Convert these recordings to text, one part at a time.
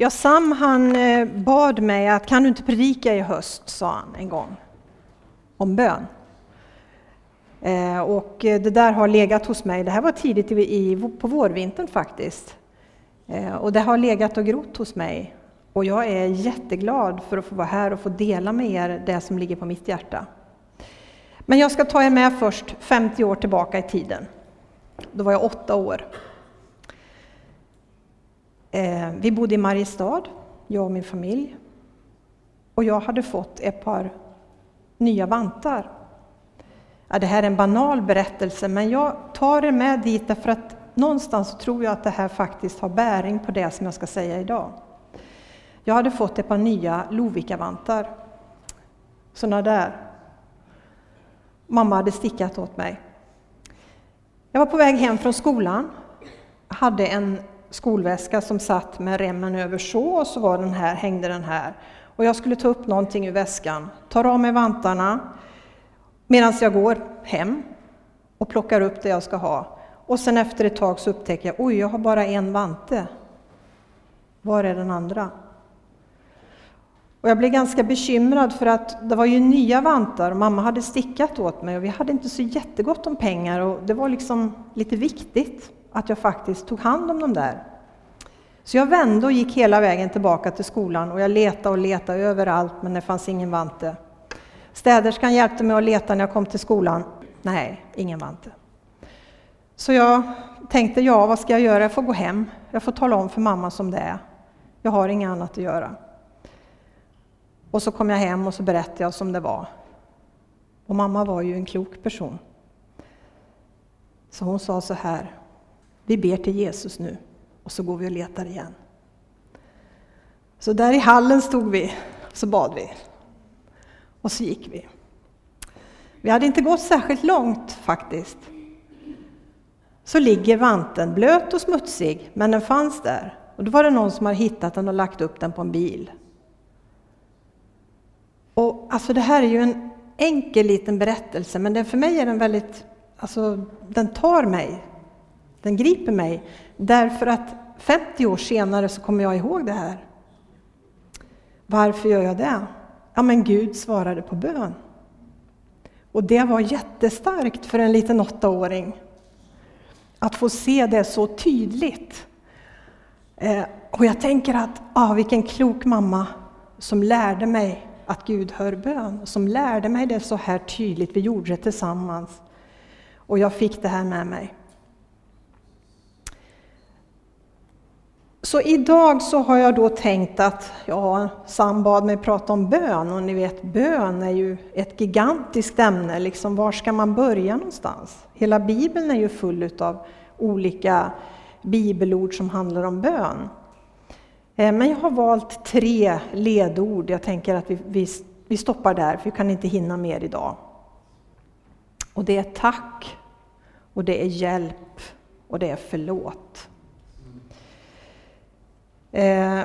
Ja, Sam han eh, bad mig att kan du inte predika i höst, sa han en gång, om bön. Eh, och eh, det där har legat hos mig, det här var tidigt i, på vårvintern faktiskt. Och det har legat och grott hos mig. Och jag är jätteglad för att få vara här och få dela med er det som ligger på mitt hjärta. Men jag ska ta er med först 50 år tillbaka i tiden. Då var jag åtta år. Eh, vi bodde i Mariestad, jag och min familj. Och jag hade fått ett par nya vantar. Ja, det här är en banal berättelse, men jag tar er med dit därför att någonstans tror jag att det här faktiskt har bäring på det som jag ska säga idag. Jag hade fått ett par nya Lovikkavantar. Sådana där. Mamma hade stickat åt mig. Jag var på väg hem från skolan, hade en skolväska som satt med remmen över så och så var den här, hängde den här. Och jag skulle ta upp någonting ur väskan, tar av mig vantarna medan jag går hem och plockar upp det jag ska ha. Och sen efter ett tag så upptäcker jag, oj, jag har bara en vante. Var är den andra? Och jag blev ganska bekymrad för att det var ju nya vantar och mamma hade stickat åt mig och vi hade inte så jättegott om pengar och det var liksom lite viktigt att jag faktiskt tog hand om dem där. Så jag vände och gick hela vägen tillbaka till skolan och jag letade och letade överallt men det fanns ingen vante. Städerskan hjälpte mig att leta när jag kom till skolan. Nej, ingen vante. Så jag tänkte, ja vad ska jag göra? Jag får gå hem. Jag får tala om för mamma som det är. Jag har inget annat att göra. Och så kom jag hem och så berättade jag som det var. Och mamma var ju en klok person. Så hon sa så här, vi ber till Jesus nu och så går vi och letar igen. Så där i hallen stod vi, och så bad vi. Och så gick vi. Vi hade inte gått särskilt långt faktiskt. Så ligger vanten, blöt och smutsig, men den fanns där. Och då var det någon som hade hittat den och lagt upp den på en bil. Och alltså det här är ju en enkel liten berättelse, men den, för mig är den väldigt, alltså den tar mig. Den griper mig, därför att 50 år senare så kommer jag ihåg det här. Varför gör jag det? Ja, men Gud svarade på bön. Och det var jättestarkt för en liten åttaåring. Att få se det så tydligt. Eh, och jag tänker att, ah, vilken klok mamma som lärde mig att Gud hör bön, som lärde mig det så här tydligt. Vi gjorde det tillsammans. Och jag fick det här med mig. Så idag så har jag då tänkt att, ja, Sam bad mig prata om bön och ni vet bön är ju ett gigantiskt ämne, liksom var ska man börja någonstans? Hela bibeln är ju full av olika bibelord som handlar om bön. Eh, men jag har valt tre ledord, jag tänker att vi, vi, vi stoppar där för vi kan inte hinna mer idag. Och det är tack, och det är hjälp och det är förlåt. Eh,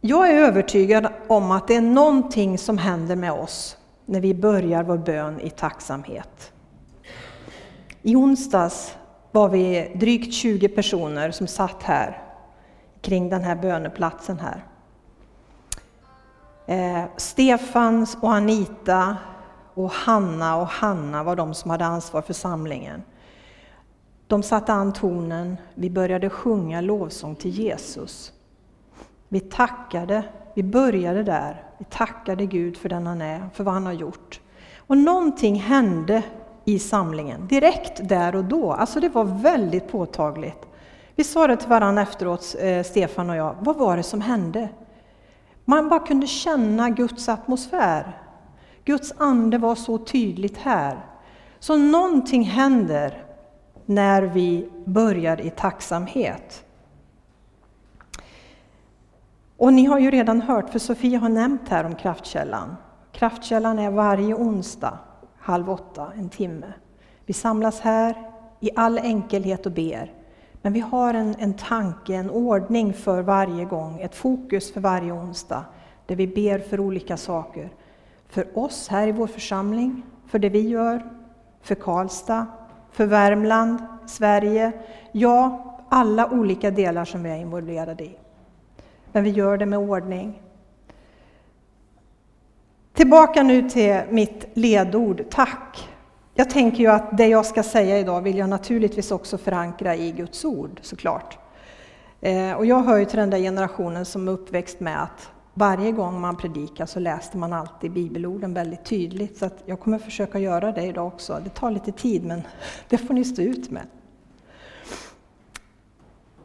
jag är övertygad om att det är någonting som händer med oss när vi börjar vår bön i tacksamhet. I onsdags var vi drygt 20 personer som satt här kring den här böneplatsen här. Eh, Stefans och Anita och Hanna och Hanna var de som hade ansvar för samlingen. De satte an tonen, vi började sjunga lovsång till Jesus. Vi tackade, vi började där. Vi tackade Gud för den han är, för vad han har gjort. Och någonting hände i samlingen, direkt där och då. Alltså det var väldigt påtagligt. Vi sa det till varandra efteråt, eh, Stefan och jag, vad var det som hände? Man bara kunde känna Guds atmosfär. Guds ande var så tydligt här. Så någonting händer när vi börjar i tacksamhet. Och ni har ju redan hört, för Sofia har nämnt här om kraftkällan. Kraftkällan är varje onsdag, halv åtta, en timme. Vi samlas här i all enkelhet och ber. Men vi har en, en tanke, en ordning för varje gång, ett fokus för varje onsdag, där vi ber för olika saker. För oss här i vår församling, för det vi gör, för Karlstad, för Värmland, Sverige, ja, alla olika delar som vi är involverade i. men vi gör det med ordning. Tillbaka nu till mitt ledord, tack. Jag tänker ju att det jag ska säga idag vill jag naturligtvis också förankra i Guds ord såklart. Eh, och jag hör ju till den där generationen som är uppväxt med att varje gång man predikar så läste man alltid bibelorden väldigt tydligt. Så att jag kommer försöka göra det idag också. Det tar lite tid men det får ni stå ut med.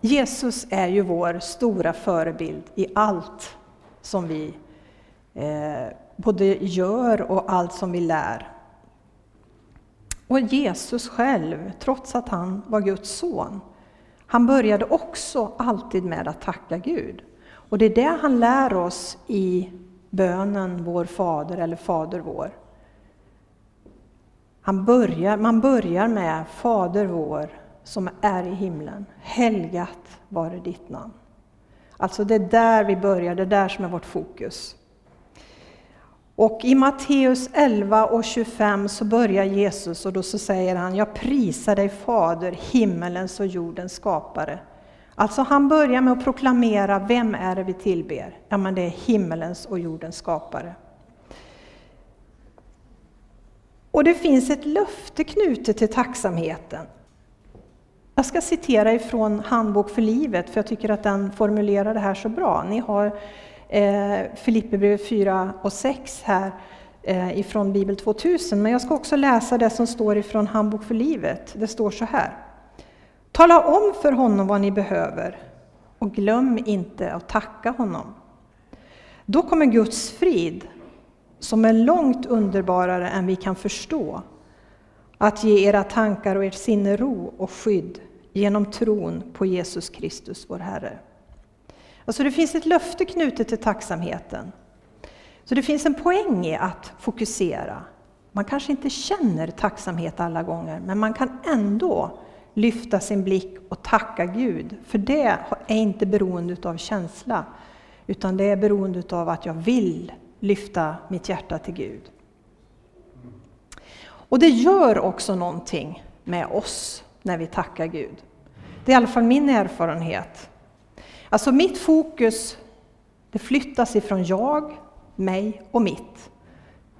Jesus är ju vår stora förebild i allt som vi eh, både gör och allt som vi lär. Och Jesus själv, trots att han var Guds son, han började också alltid med att tacka Gud. Och det är det han lär oss i bönen Vår Fader eller Fader vår. Han börjar, man börjar med Fader vår som är i himlen. Helgat vare ditt namn. Alltså det är där vi börjar, det är där som är vårt fokus. Och i Matteus 11 och 25 så börjar Jesus och då så säger han, jag prisar dig Fader, himmelens och jordens skapare. Alltså han börjar med att proklamera, vem är det vi tillber? Ja men det är himmelens och jordens skapare. Och det finns ett löfte knutet till tacksamheten. Jag ska citera ifrån Handbok för livet, för jag tycker att den formulerar det här så bra. Ni har eh, Filipperbrevet 4 och 6 här eh, ifrån Bibel 2000, men jag ska också läsa det som står ifrån Handbok för livet. Det står så här. Tala om för honom vad ni behöver och glöm inte att tacka honom. Då kommer Guds frid, som är långt underbarare än vi kan förstå, att ge era tankar och ert sinne ro och skydd genom tron på Jesus Kristus, vår Herre. Alltså det finns ett löfte knutet till tacksamheten. Så det finns en poäng i att fokusera. Man kanske inte känner tacksamhet alla gånger, men man kan ändå lyfta sin blick och tacka Gud. För det är inte beroende av känsla, utan det är beroende av att jag vill lyfta mitt hjärta till Gud. Och det gör också någonting med oss när vi tackar Gud. Det är i alla fall min erfarenhet. Alltså mitt fokus, det flyttas ifrån jag, mig och mitt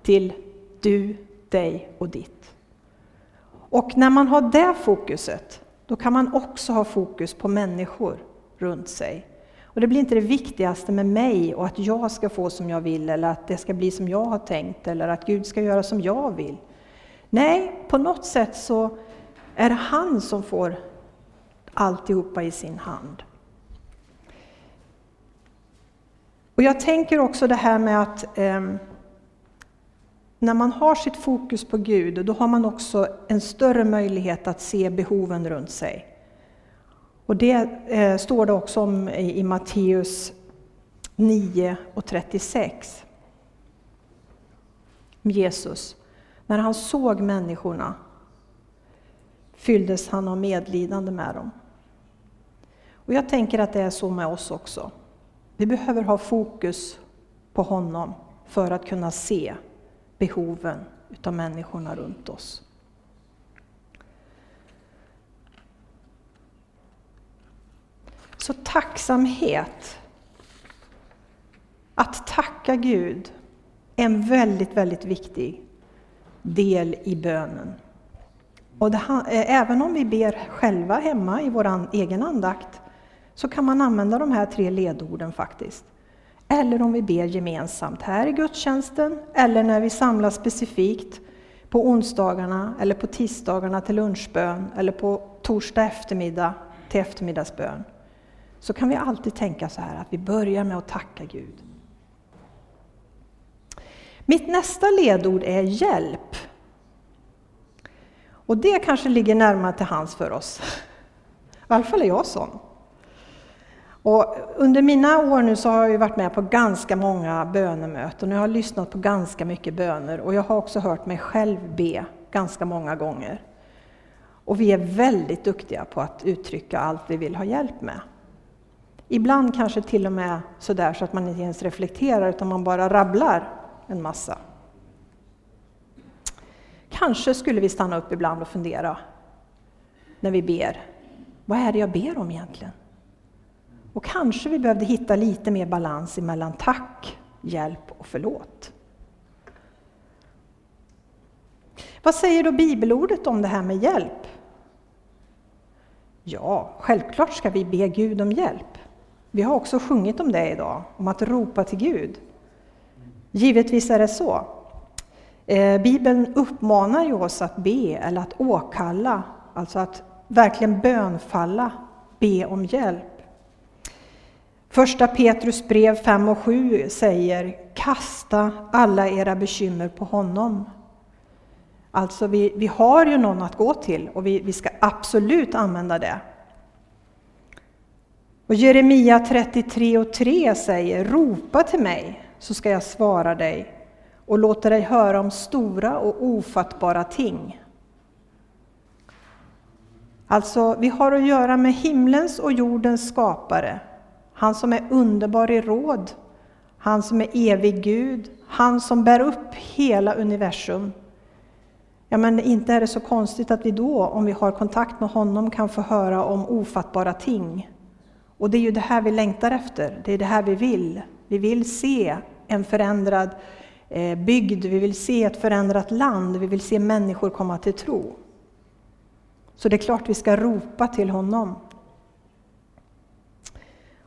till du, dig och ditt. Och när man har det fokuset, då kan man också ha fokus på människor runt sig. Och det blir inte det viktigaste med mig och att jag ska få som jag vill eller att det ska bli som jag har tänkt eller att Gud ska göra som jag vill. Nej, på något sätt så är det han som får alltihopa i sin hand. Och jag tänker också det här med att eh, när man har sitt fokus på Gud, då har man också en större möjlighet att se behoven runt sig. Och det eh, står det också om i, i Matteus 9 och 36. Jesus, när han såg människorna fylldes han av medlidande med dem. Och jag tänker att det är så med oss också. Vi behöver ha fokus på honom för att kunna se behoven utav människorna runt oss. Så tacksamhet, att tacka Gud, är en väldigt, väldigt viktig del i bönen. Och det, eh, även om vi ber själva hemma i vår egen andakt, så kan man använda de här tre ledorden faktiskt. Eller om vi ber gemensamt här i gudstjänsten, eller när vi samlas specifikt på onsdagarna eller på tisdagarna till lunchbön, eller på torsdag eftermiddag till eftermiddagsbön. Så kan vi alltid tänka så här att vi börjar med att tacka Gud. Mitt nästa ledord är hjälp. Och det kanske ligger närmare till hands för oss. I alla fall är jag sån. Och under mina år nu så har jag varit med på ganska många bönemöten och jag har lyssnat på ganska mycket böner och jag har också hört mig själv be ganska många gånger. Och vi är väldigt duktiga på att uttrycka allt vi vill ha hjälp med. Ibland kanske till och med sådär så att man inte ens reflekterar utan man bara rabblar en massa. Kanske skulle vi stanna upp ibland och fundera när vi ber. Vad är det jag ber om egentligen? Och kanske vi behövde hitta lite mer balans mellan tack, hjälp och förlåt. Vad säger då bibelordet om det här med hjälp? Ja, självklart ska vi be Gud om hjälp. Vi har också sjungit om det idag, om att ropa till Gud. Givetvis är det så. Eh, Bibeln uppmanar ju oss att be eller att åkalla, alltså att verkligen bönfalla, be om hjälp. Första Petrus brev 5 och 7 säger Kasta alla era bekymmer på honom. Alltså vi, vi har ju någon att gå till och vi, vi ska absolut använda det. Och Jeremia 33 och 3 säger Ropa till mig så ska jag svara dig och låta dig höra om stora och ofattbara ting. Alltså, vi har att göra med himlens och jordens skapare, han som är underbar i råd, han som är evig Gud, han som bär upp hela universum. Ja, men inte är det så konstigt att vi då, om vi har kontakt med honom, kan få höra om ofattbara ting. Och det är ju det här vi längtar efter, det är det här vi vill. Vi vill se en förändrad eh, bygd, vi vill se ett förändrat land, vi vill se människor komma till tro. Så det är klart vi ska ropa till honom.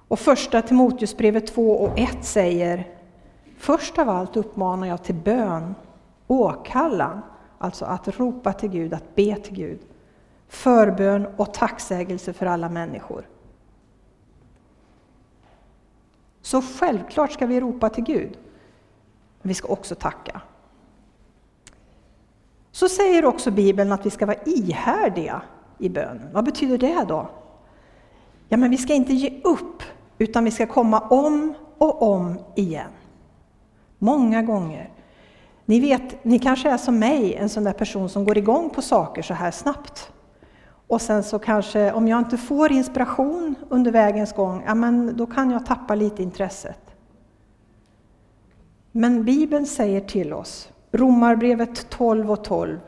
Och första Timoteusbrevet 2 och 1 säger Först av allt uppmanar jag till bön, åkallan, alltså att ropa till Gud, att be till Gud, förbön och tacksägelse för alla människor. Så självklart ska vi ropa till Gud, men vi ska också tacka. Så säger också Bibeln att vi ska vara ihärdiga i bönen. Vad betyder det då? Ja, men vi ska inte ge upp, utan vi ska komma om och om igen. Många gånger. Ni vet, ni kanske är som mig, en sån där person som går igång på saker så här snabbt. Och sen så kanske, om jag inte får inspiration under vägens gång, ja men då kan jag tappa lite intresset. Men Bibeln säger till oss, Romarbrevet 12 och 12.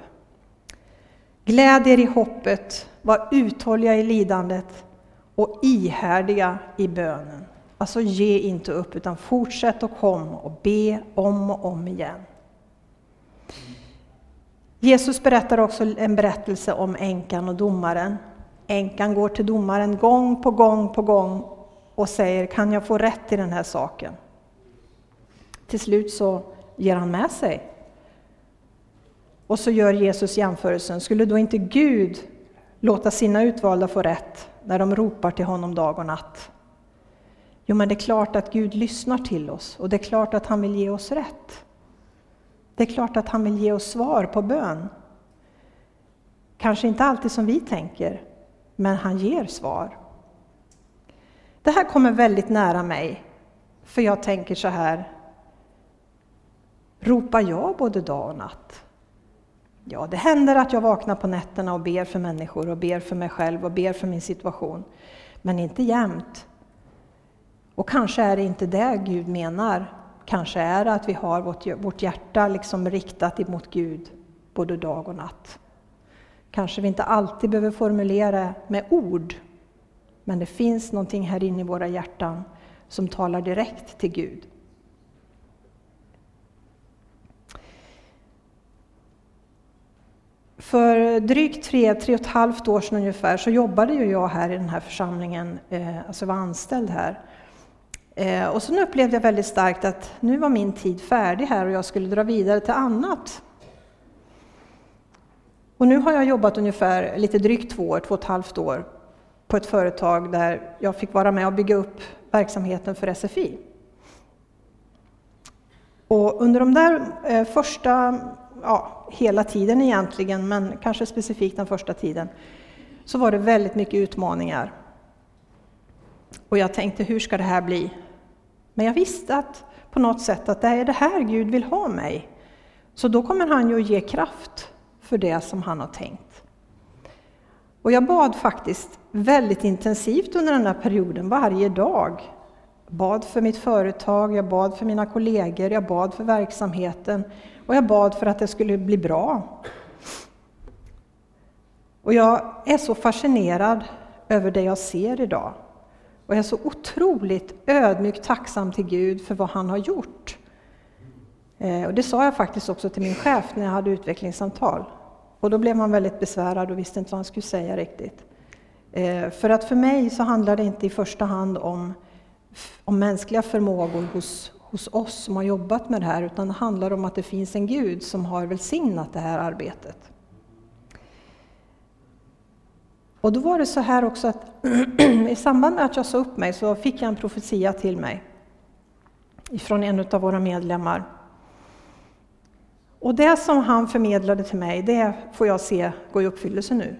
Gläd er i hoppet, var uthålliga i lidandet och ihärdiga i bönen. Alltså ge inte upp, utan fortsätt och kom och be om och om igen. Jesus berättar också en berättelse om änkan och domaren. Änkan går till domaren gång på gång på gång och säger, kan jag få rätt i den här saken? Till slut så ger han med sig. Och så gör Jesus jämförelsen, skulle då inte Gud låta sina utvalda få rätt när de ropar till honom dag och natt? Jo, men det är klart att Gud lyssnar till oss och det är klart att han vill ge oss rätt. Det är klart att han vill ge oss svar på bön. Kanske inte alltid som vi tänker, men han ger svar. Det här kommer väldigt nära mig, för jag tänker så här. Ropar jag både dag och natt? Ja, det händer att jag vaknar på nätterna och ber för människor och ber för mig själv och ber för min situation. Men inte jämt. Och kanske är det inte det Gud menar kanske är det att vi har vårt, vårt hjärta liksom riktat emot Gud både dag och natt. Kanske vi inte alltid behöver formulera med ord, men det finns någonting här inne i våra hjärtan som talar direkt till Gud. För drygt tre, tre och ett halvt år sedan ungefär så jobbade ju jag här i den här församlingen, eh, alltså var anställd här. Eh, och sen upplevde jag väldigt starkt att nu var min tid färdig här och jag skulle dra vidare till annat. Och nu har jag jobbat ungefär lite drygt två år, två och ett halvt år på ett företag där jag fick vara med och bygga upp verksamheten för SFI. Och under de där eh, första, ja, hela tiden egentligen, men kanske specifikt den första tiden, så var det väldigt mycket utmaningar. Och jag tänkte, hur ska det här bli? Men jag visste att på något sätt att det är det här Gud vill ha mig. Så då kommer han ju att ge kraft för det som han har tänkt. Och jag bad faktiskt väldigt intensivt under den där perioden, varje dag. Bad för mitt företag, jag bad för mina kollegor, jag bad för verksamheten och jag bad för att det skulle bli bra. Och jag är så fascinerad över det jag ser idag. Och jag är så otroligt ödmjukt tacksam till Gud för vad han har gjort. Eh, och det sa jag faktiskt också till min chef när jag hade utvecklingssamtal. Och då blev han väldigt besvärad och visste inte vad han skulle säga riktigt. Eh, för att för mig så handlar det inte i första hand om, om mänskliga förmågor hos, hos oss som har jobbat med det här, utan det handlar om att det finns en Gud som har välsignat det här arbetet. Och då var det så här också att i samband med att jag sa upp mig så fick jag en profetia till mig ifrån en av våra medlemmar. Och det som han förmedlade till mig, det får jag se gå i uppfyllelse nu.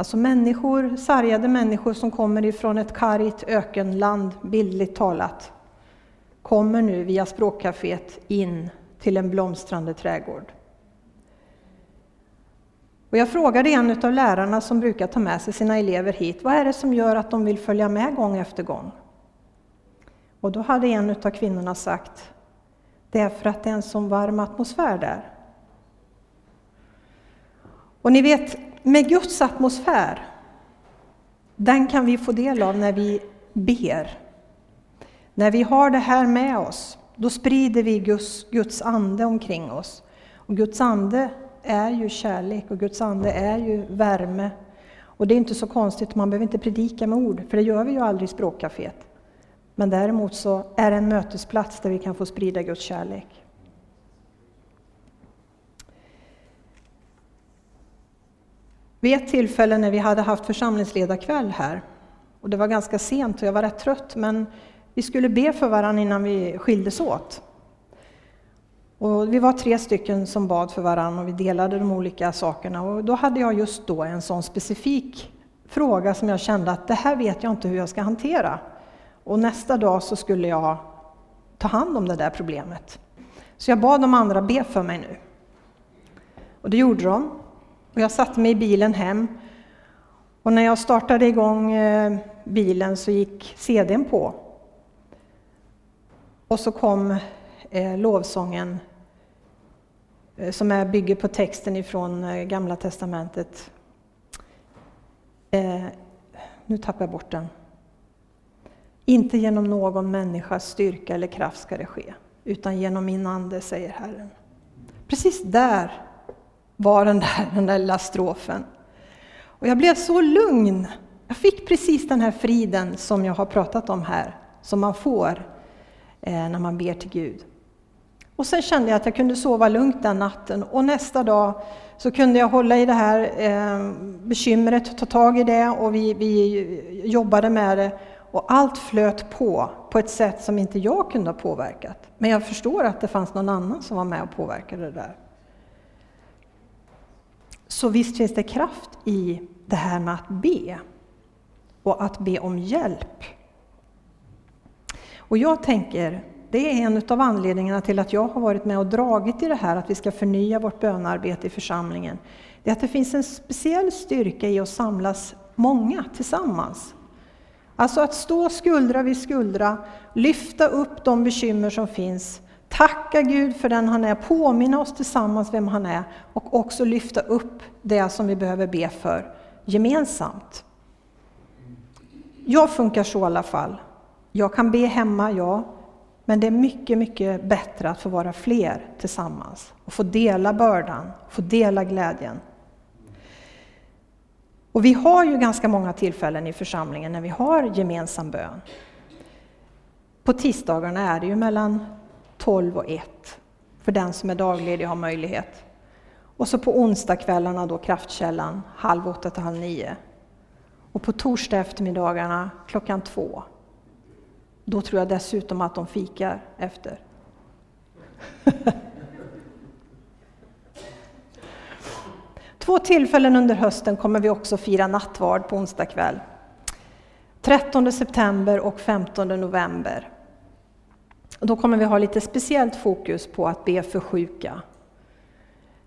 Alltså människor, sargade människor som kommer ifrån ett kargt ökenland, bildligt talat, kommer nu via språkcaféet in till en blomstrande trädgård. Och jag frågade en av lärarna som brukar ta med sig sina elever hit, vad är det som gör att de vill följa med gång efter gång? Och då hade en av kvinnorna sagt, det är för att det är en sån varm atmosfär där. Och ni vet, med Guds atmosfär, den kan vi få del av när vi ber. När vi har det här med oss, då sprider vi Guds, Guds ande omkring oss. Och Guds ande är ju kärlek och Guds ande är ju värme. Och det är inte så konstigt, man behöver inte predika med ord, för det gör vi ju aldrig i språkcaféet. Men däremot så är det en mötesplats där vi kan få sprida Guds kärlek. Vid ett tillfälle när vi hade haft församlingsledarkväll här, och det var ganska sent och jag var rätt trött, men vi skulle be för varandra innan vi skildes åt. Och vi var tre stycken som bad för varandra och vi delade de olika sakerna. Och då hade jag just då en sån specifik fråga som jag kände att det här vet jag inte hur jag ska hantera. Och nästa dag så skulle jag ta hand om det där problemet. Så jag bad de andra be för mig nu. Och det gjorde de. Och jag satte mig i bilen hem. Och när jag startade igång eh, bilen så gick CDn på. Och så kom eh, lovsången eh, som är, bygger på texten ifrån Gamla Testamentet. Nu tappar jag bort den. Inte genom någon människas styrka eller kraft ska det ske, utan genom min ande, säger Herren. Precis där var den där, den där lilla strofen. Och jag blev så lugn. Jag fick precis den här friden som jag har pratat om här, som man får eh, när man ber till Gud. Och sen kände jag att jag kunde sova lugnt den natten och nästa dag så kunde jag hålla i det här eh, bekymret, ta tag i det och vi, vi jobbade med det och allt flöt på, på ett sätt som inte jag kunde ha påverkat. Men jag förstår att det fanns någon annan som var med och påverkade det där. Så visst finns det kraft i det här med att be och att be om hjälp. Och jag tänker det är en av anledningarna till att jag har varit med och dragit i det här att vi ska förnya vårt bönarbete i församlingen. Det är att det finns en speciell styrka i att samlas många tillsammans. Alltså att stå skuldra vid skuldra, lyfta upp de bekymmer som finns, tacka Gud för den han är, påminna oss tillsammans vem han är och också lyfta upp det som vi behöver be för gemensamt. Jag funkar så i alla fall. Jag kan be hemma, ja. Men det är mycket, mycket bättre att få vara fler tillsammans och få dela bördan, få dela glädjen. Och vi har ju ganska många tillfällen i församlingen när vi har gemensam bön. På tisdagarna är det ju mellan 12 och 1, för den som är dagledig har möjlighet. Och så på onsdagskvällarna då kraftkällan, halv åtta till halv nio. Och på torsdag eftermiddagarna klockan två då tror jag dessutom att de fikar efter. Två tillfällen under hösten kommer vi också fira nattvard på onsdag kväll. 13 september och 15 november. Då kommer vi ha lite speciellt fokus på att be för sjuka.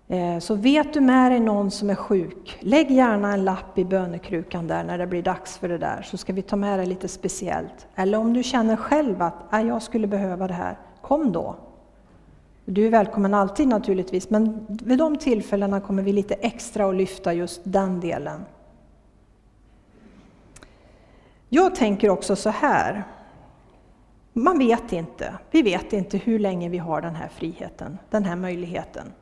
Eh, så vet du med dig någon som är sjuk, lägg gärna en lapp i bönekrukan där när det blir dags för det där, så ska vi ta med dig lite speciellt. Eller om du känner själv att ah, jag skulle behöva det här, kom då. Du är välkommen alltid naturligtvis, men vid de tillfällena kommer vi lite extra att lyfta just den delen. Jag tänker också så här. Man vet inte. Vi vet inte hur länge vi har den här friheten, den här möjligheten.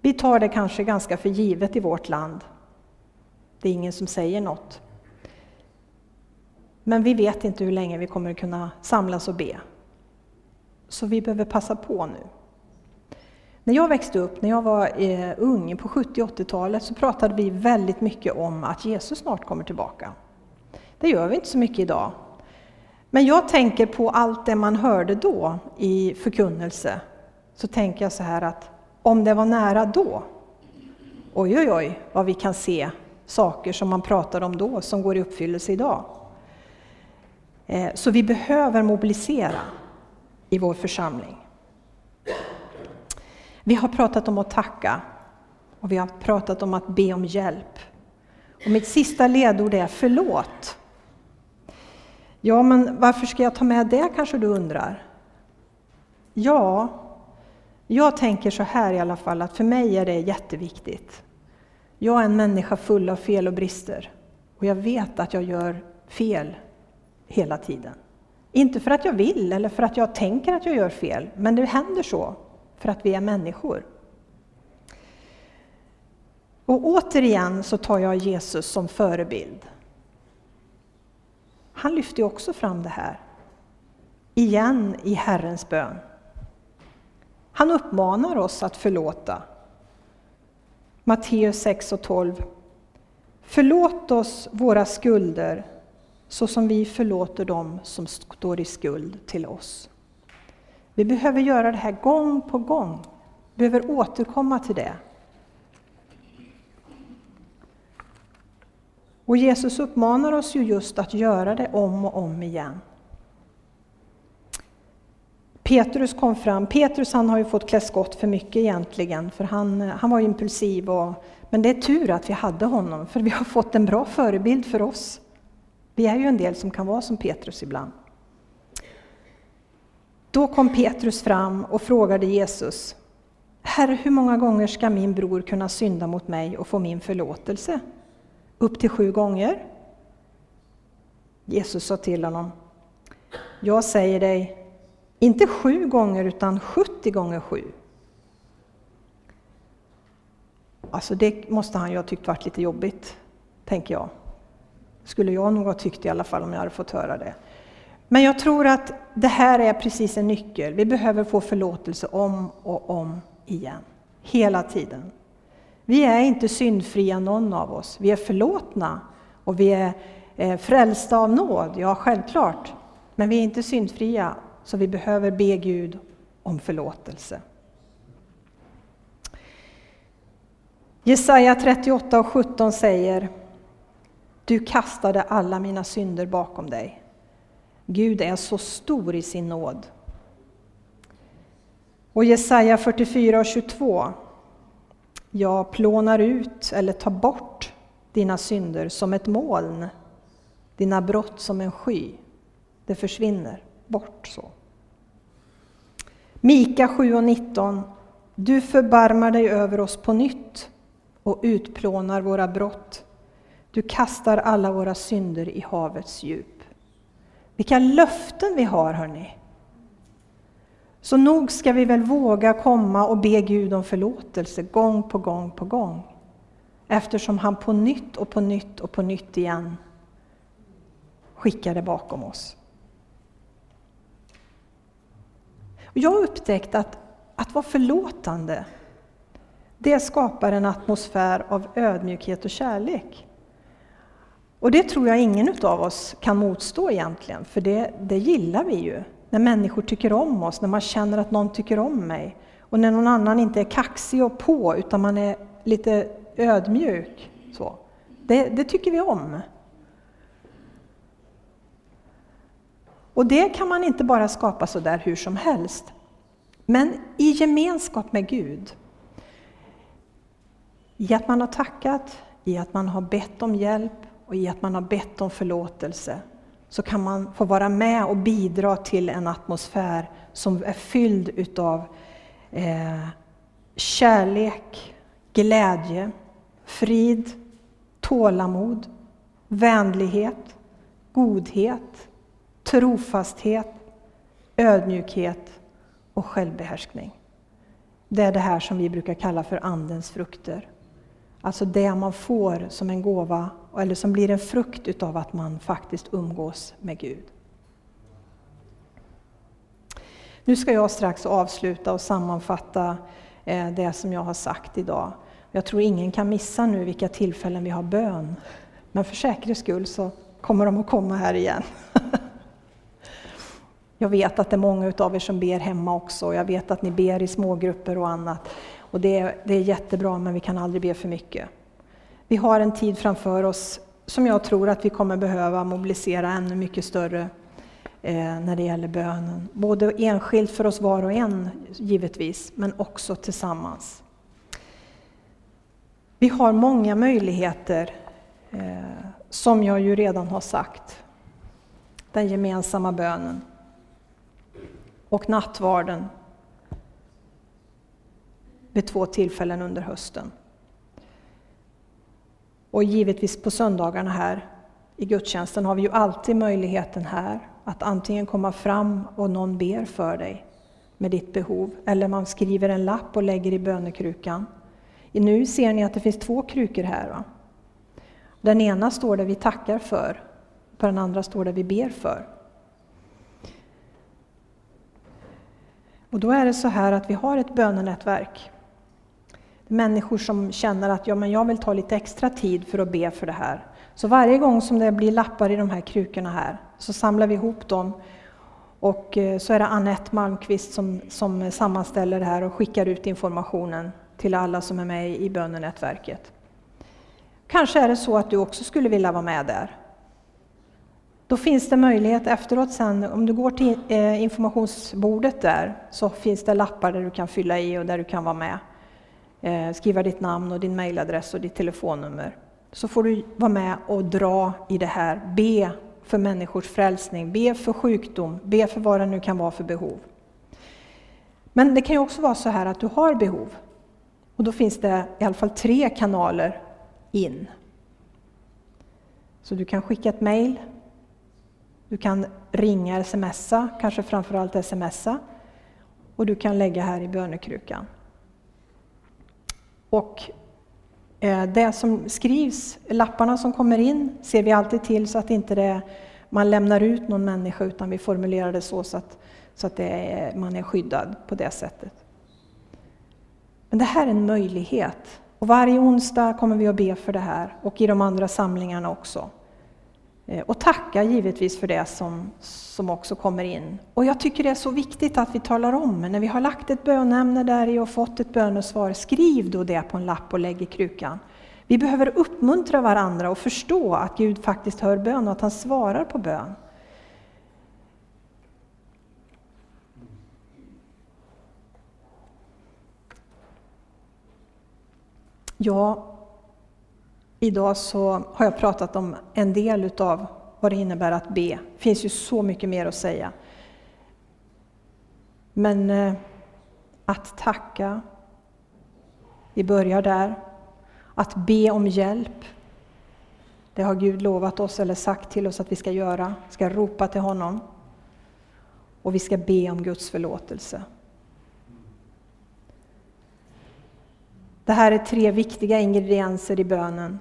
Vi tar det kanske ganska för givet i vårt land. Det är ingen som säger något. Men vi vet inte hur länge vi kommer att kunna samlas och be. Så vi behöver passa på nu. När jag växte upp, när jag var eh, ung på 70 80-talet, så pratade vi väldigt mycket om att Jesus snart kommer tillbaka. Det gör vi inte så mycket idag. Men jag tänker på allt det man hörde då i förkunnelse, så tänker jag så här att om det var nära då, oj oj oj vad vi kan se saker som man pratade om då som går i uppfyllelse idag. Eh, så vi behöver mobilisera i vår församling. Vi har pratat om att tacka och vi har pratat om att be om hjälp. Och mitt sista ledord är förlåt. Ja, men varför ska jag ta med det kanske du undrar? Ja, jag tänker så här i alla fall att för mig är det jätteviktigt. Jag är en människa full av fel och brister och jag vet att jag gör fel hela tiden. Inte för att jag vill eller för att jag tänker att jag gör fel, men det händer så för att vi är människor. Och återigen så tar jag Jesus som förebild. Han lyfte också fram det här. Igen i Herrens bön. Han uppmanar oss att förlåta. Matteus 6 och 12. Förlåt oss våra skulder så som vi förlåter dem som står i skuld till oss. Vi behöver göra det här gång på gång. Vi behöver återkomma till det. Och Jesus uppmanar oss ju just att göra det om och om igen. Petrus kom fram. Petrus han har ju fått klä skott för mycket egentligen, för han, han var impulsiv. Och, men det är tur att vi hade honom, för vi har fått en bra förebild för oss. Vi är ju en del som kan vara som Petrus ibland. Då kom Petrus fram och frågade Jesus, Herre, hur många gånger ska min bror kunna synda mot mig och få min förlåtelse? Upp till sju gånger? Jesus sa till honom, jag säger dig, inte sju gånger utan 70 gånger sju. Alltså det måste han ju ha tyckt varit lite jobbigt, tänker jag. Skulle jag nog ha tyckt i alla fall om jag hade fått höra det. Men jag tror att det här är precis en nyckel. Vi behöver få förlåtelse om och om igen. Hela tiden. Vi är inte syndfria någon av oss. Vi är förlåtna och vi är eh, frälsta av nåd, ja självklart. Men vi är inte syndfria, så vi behöver be Gud om förlåtelse. Jesaja 38 och 17 säger Du kastade alla mina synder bakom dig. Gud är så stor i sin nåd. Och Jesaja 44 och 22. Jag plånar ut eller tar bort dina synder som ett moln, dina brott som en sky. Det försvinner bort så. Mika 7 och 19. Du förbarmar dig över oss på nytt och utplånar våra brott. Du kastar alla våra synder i havets djup. Vilka löften vi har, hörni! Så nog ska vi väl våga komma och be Gud om förlåtelse gång på gång på gång. Eftersom han på nytt och på nytt och på nytt igen skickar det bakom oss. Jag har upptäckt att, att vara förlåtande, det skapar en atmosfär av ödmjukhet och kärlek. Och det tror jag ingen av oss kan motstå egentligen, för det, det gillar vi ju. När människor tycker om oss, när man känner att någon tycker om mig. Och när någon annan inte är kaxig och på, utan man är lite ödmjuk. Så. Det, det tycker vi om. Och det kan man inte bara skapa så där hur som helst. Men i gemenskap med Gud, i att man har tackat, i att man har bett om hjälp, och i att man har bett om förlåtelse så kan man få vara med och bidra till en atmosfär som är fylld utav eh, kärlek, glädje, frid, tålamod, vänlighet, godhet, trofasthet, ödmjukhet och självbehärskning. Det är det här som vi brukar kalla för Andens frukter. Alltså det man får som en gåva, eller som blir en frukt utav att man faktiskt umgås med Gud. Nu ska jag strax avsluta och sammanfatta eh, det som jag har sagt idag. Jag tror ingen kan missa nu vilka tillfällen vi har bön. Men för säkerhets skull så kommer de att komma här igen. Jag vet att det är många av er som ber hemma också. Jag vet att ni ber i smågrupper och annat. Och det är, det är jättebra, men vi kan aldrig be för mycket. Vi har en tid framför oss som jag tror att vi kommer behöva mobilisera ännu mycket större eh, när det gäller bönen. Både enskilt för oss var och en, givetvis, men också tillsammans. Vi har många möjligheter, eh, som jag ju redan har sagt. Den gemensamma bönen och nattvarden vid två tillfällen under hösten. Och givetvis på söndagarna här i gudstjänsten har vi ju alltid möjligheten här att antingen komma fram och någon ber för dig med ditt behov, eller man skriver en lapp och lägger i bönekrukan. Nu ser ni att det finns två krukor här. Va? Den ena står det vi tackar för, på den andra står det vi ber för. Och då är det så här att vi har ett bönenätverk. Människor som känner att ja, men jag vill ta lite extra tid för att be för det här. Så varje gång som det blir lappar i de här krukorna här så samlar vi ihop dem och eh, så är det Annette Malmqvist som, som sammanställer det här och skickar ut informationen till alla som är med i bönenätverket. Kanske är det så att du också skulle vilja vara med där. Då finns det möjlighet efteråt sen, om du går till eh, informationsbordet där, så finns det lappar där du kan fylla i och där du kan vara med. Eh, skriva ditt namn och din mejladress och ditt telefonnummer. Så får du vara med och dra i det här, be för människors frälsning, be för sjukdom, be för vad det nu kan vara för behov. Men det kan ju också vara så här att du har behov. Och då finns det i alla fall tre kanaler in. Så du kan skicka ett mejl du kan ringa, smsa, kanske framförallt smsa. Och du kan lägga här i bönekrukan. Och eh, det som skrivs, lapparna som kommer in, ser vi alltid till så att inte det, man lämnar ut någon människa utan vi formulerar det så, så att, så att är, man är skyddad på det sättet. Men det här är en möjlighet. Och varje onsdag kommer vi att be för det här och i de andra samlingarna också. Eh, och tacka givetvis för det som, som också kommer in. Och jag tycker det är så viktigt att vi talar om, när vi har lagt ett bönämne där i och fått ett bönesvar, skriv då det på en lapp och lägg i krukan. Vi behöver uppmuntra varandra och förstå att Gud faktiskt hör bön och att han svarar på bön. Ja, Idag så har jag pratat om en del utav vad det innebär att be. Det finns ju så mycket mer att säga. Men eh, att tacka, vi börjar där. Att be om hjälp, det har Gud lovat oss eller sagt till oss att vi ska göra. Vi ska ropa till honom. Och vi ska be om Guds förlåtelse. Det här är tre viktiga ingredienser i bönen.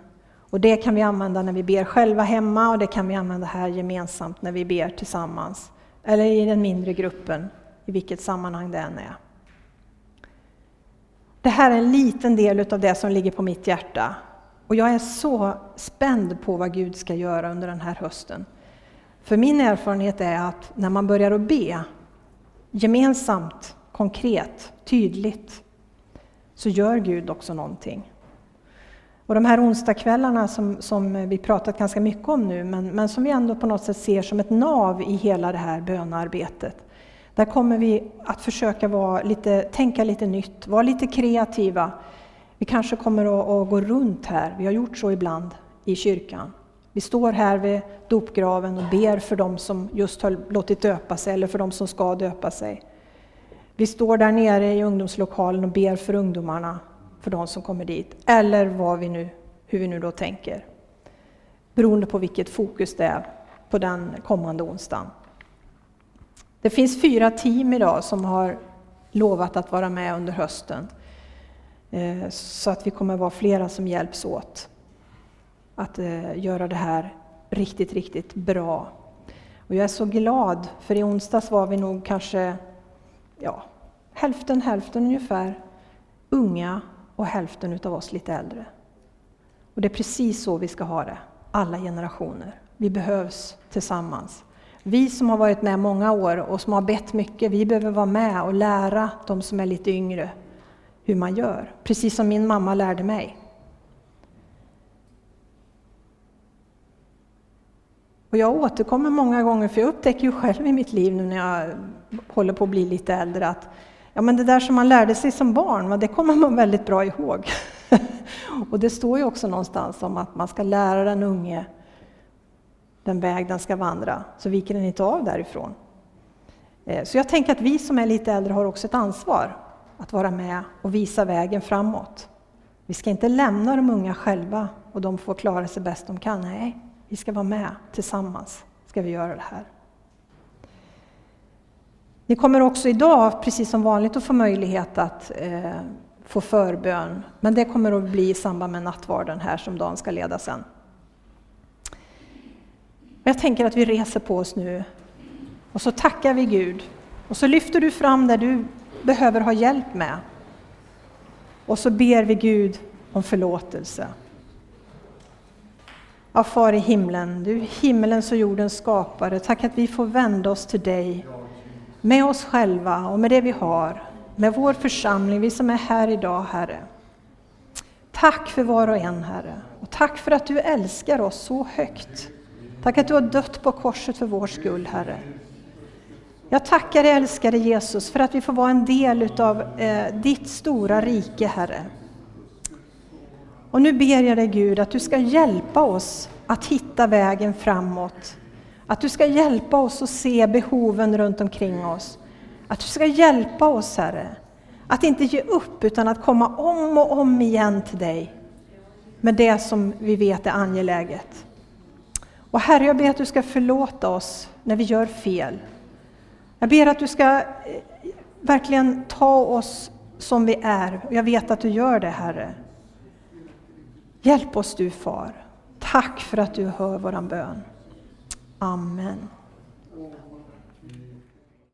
Och det kan vi använda när vi ber själva hemma och det kan vi använda här gemensamt när vi ber tillsammans. Eller i den mindre gruppen, i vilket sammanhang det än är. Det här är en liten del av det som ligger på mitt hjärta. Och jag är så spänd på vad Gud ska göra under den här hösten. För min erfarenhet är att när man börjar att be gemensamt, konkret, tydligt, så gör Gud också någonting. Och de här onsdagskvällarna som, som vi pratat ganska mycket om nu, men, men som vi ändå på något sätt ser som ett nav i hela det här bönarbetet. Där kommer vi att försöka vara lite, tänka lite nytt, vara lite kreativa. Vi kanske kommer att, att gå runt här, vi har gjort så ibland i kyrkan. Vi står här vid dopgraven och ber för dem som just har låtit döpa sig eller för dem som ska döpa sig. Vi står där nere i ungdomslokalen och ber för ungdomarna för de som kommer dit. Eller vad vi nu, hur vi nu då tänker. Beroende på vilket fokus det är på den kommande onsdagen. Det finns fyra team idag som har lovat att vara med under hösten. Eh, så att vi kommer vara flera som hjälps åt att eh, göra det här riktigt, riktigt bra. Och jag är så glad, för i onsdags var vi nog kanske ja, hälften hälften ungefär unga och hälften utav oss lite äldre. Och det är precis så vi ska ha det, alla generationer. Vi behövs tillsammans. Vi som har varit med många år och som har bett mycket, vi behöver vara med och lära de som är lite yngre hur man gör. Precis som min mamma lärde mig. Och jag återkommer många gånger, för jag upptäcker ju själv i mitt liv nu när jag håller på att bli lite äldre, att ja, men det där som man lärde sig som barn, det kommer man väldigt bra ihåg. och det står ju också någonstans om att man ska lära den unge den väg den ska vandra, så viker den inte av därifrån. Eh, så jag tänker att vi som är lite äldre har också ett ansvar att vara med och visa vägen framåt. Vi ska inte lämna de unga själva och de får klara sig bäst de kan. Nej, vi ska vara med tillsammans. ska vi göra det här. Ni kommer också idag, precis som vanligt, att få möjlighet att eh, få förbön. Men det kommer att bli i samband med nattvarden här som dagen ska leda sen. Jag tänker att vi reser på oss nu och så tackar vi Gud. Och så lyfter du fram det du behöver ha hjälp med. Och så ber vi Gud om förlåtelse. Ja, Far i himlen, du himmelens och jordens skapare, tack att vi får vända oss till dig med oss själva och med det vi har, med vår församling, vi som är här idag, Herre. Tack för var och en, Herre, och tack för att du älskar oss så högt. Tack att du har dött på korset för vår skull, Herre. Jag tackar dig, älskade Jesus, för att vi får vara en del av eh, ditt stora rike, Herre. Och nu ber jag dig Gud att du ska hjälpa oss att hitta vägen framåt. Att du ska hjälpa oss att se behoven runt omkring oss. Att du ska hjälpa oss Herre, att inte ge upp utan att komma om och om igen till dig med det som vi vet är angeläget. Och Herre, jag ber att du ska förlåta oss när vi gör fel. Jag ber att du ska eh, verkligen ta oss som vi är. Jag vet att du gör det, Herre. Hjälp oss du, Far. Tack för att du hör våran bön. Amen.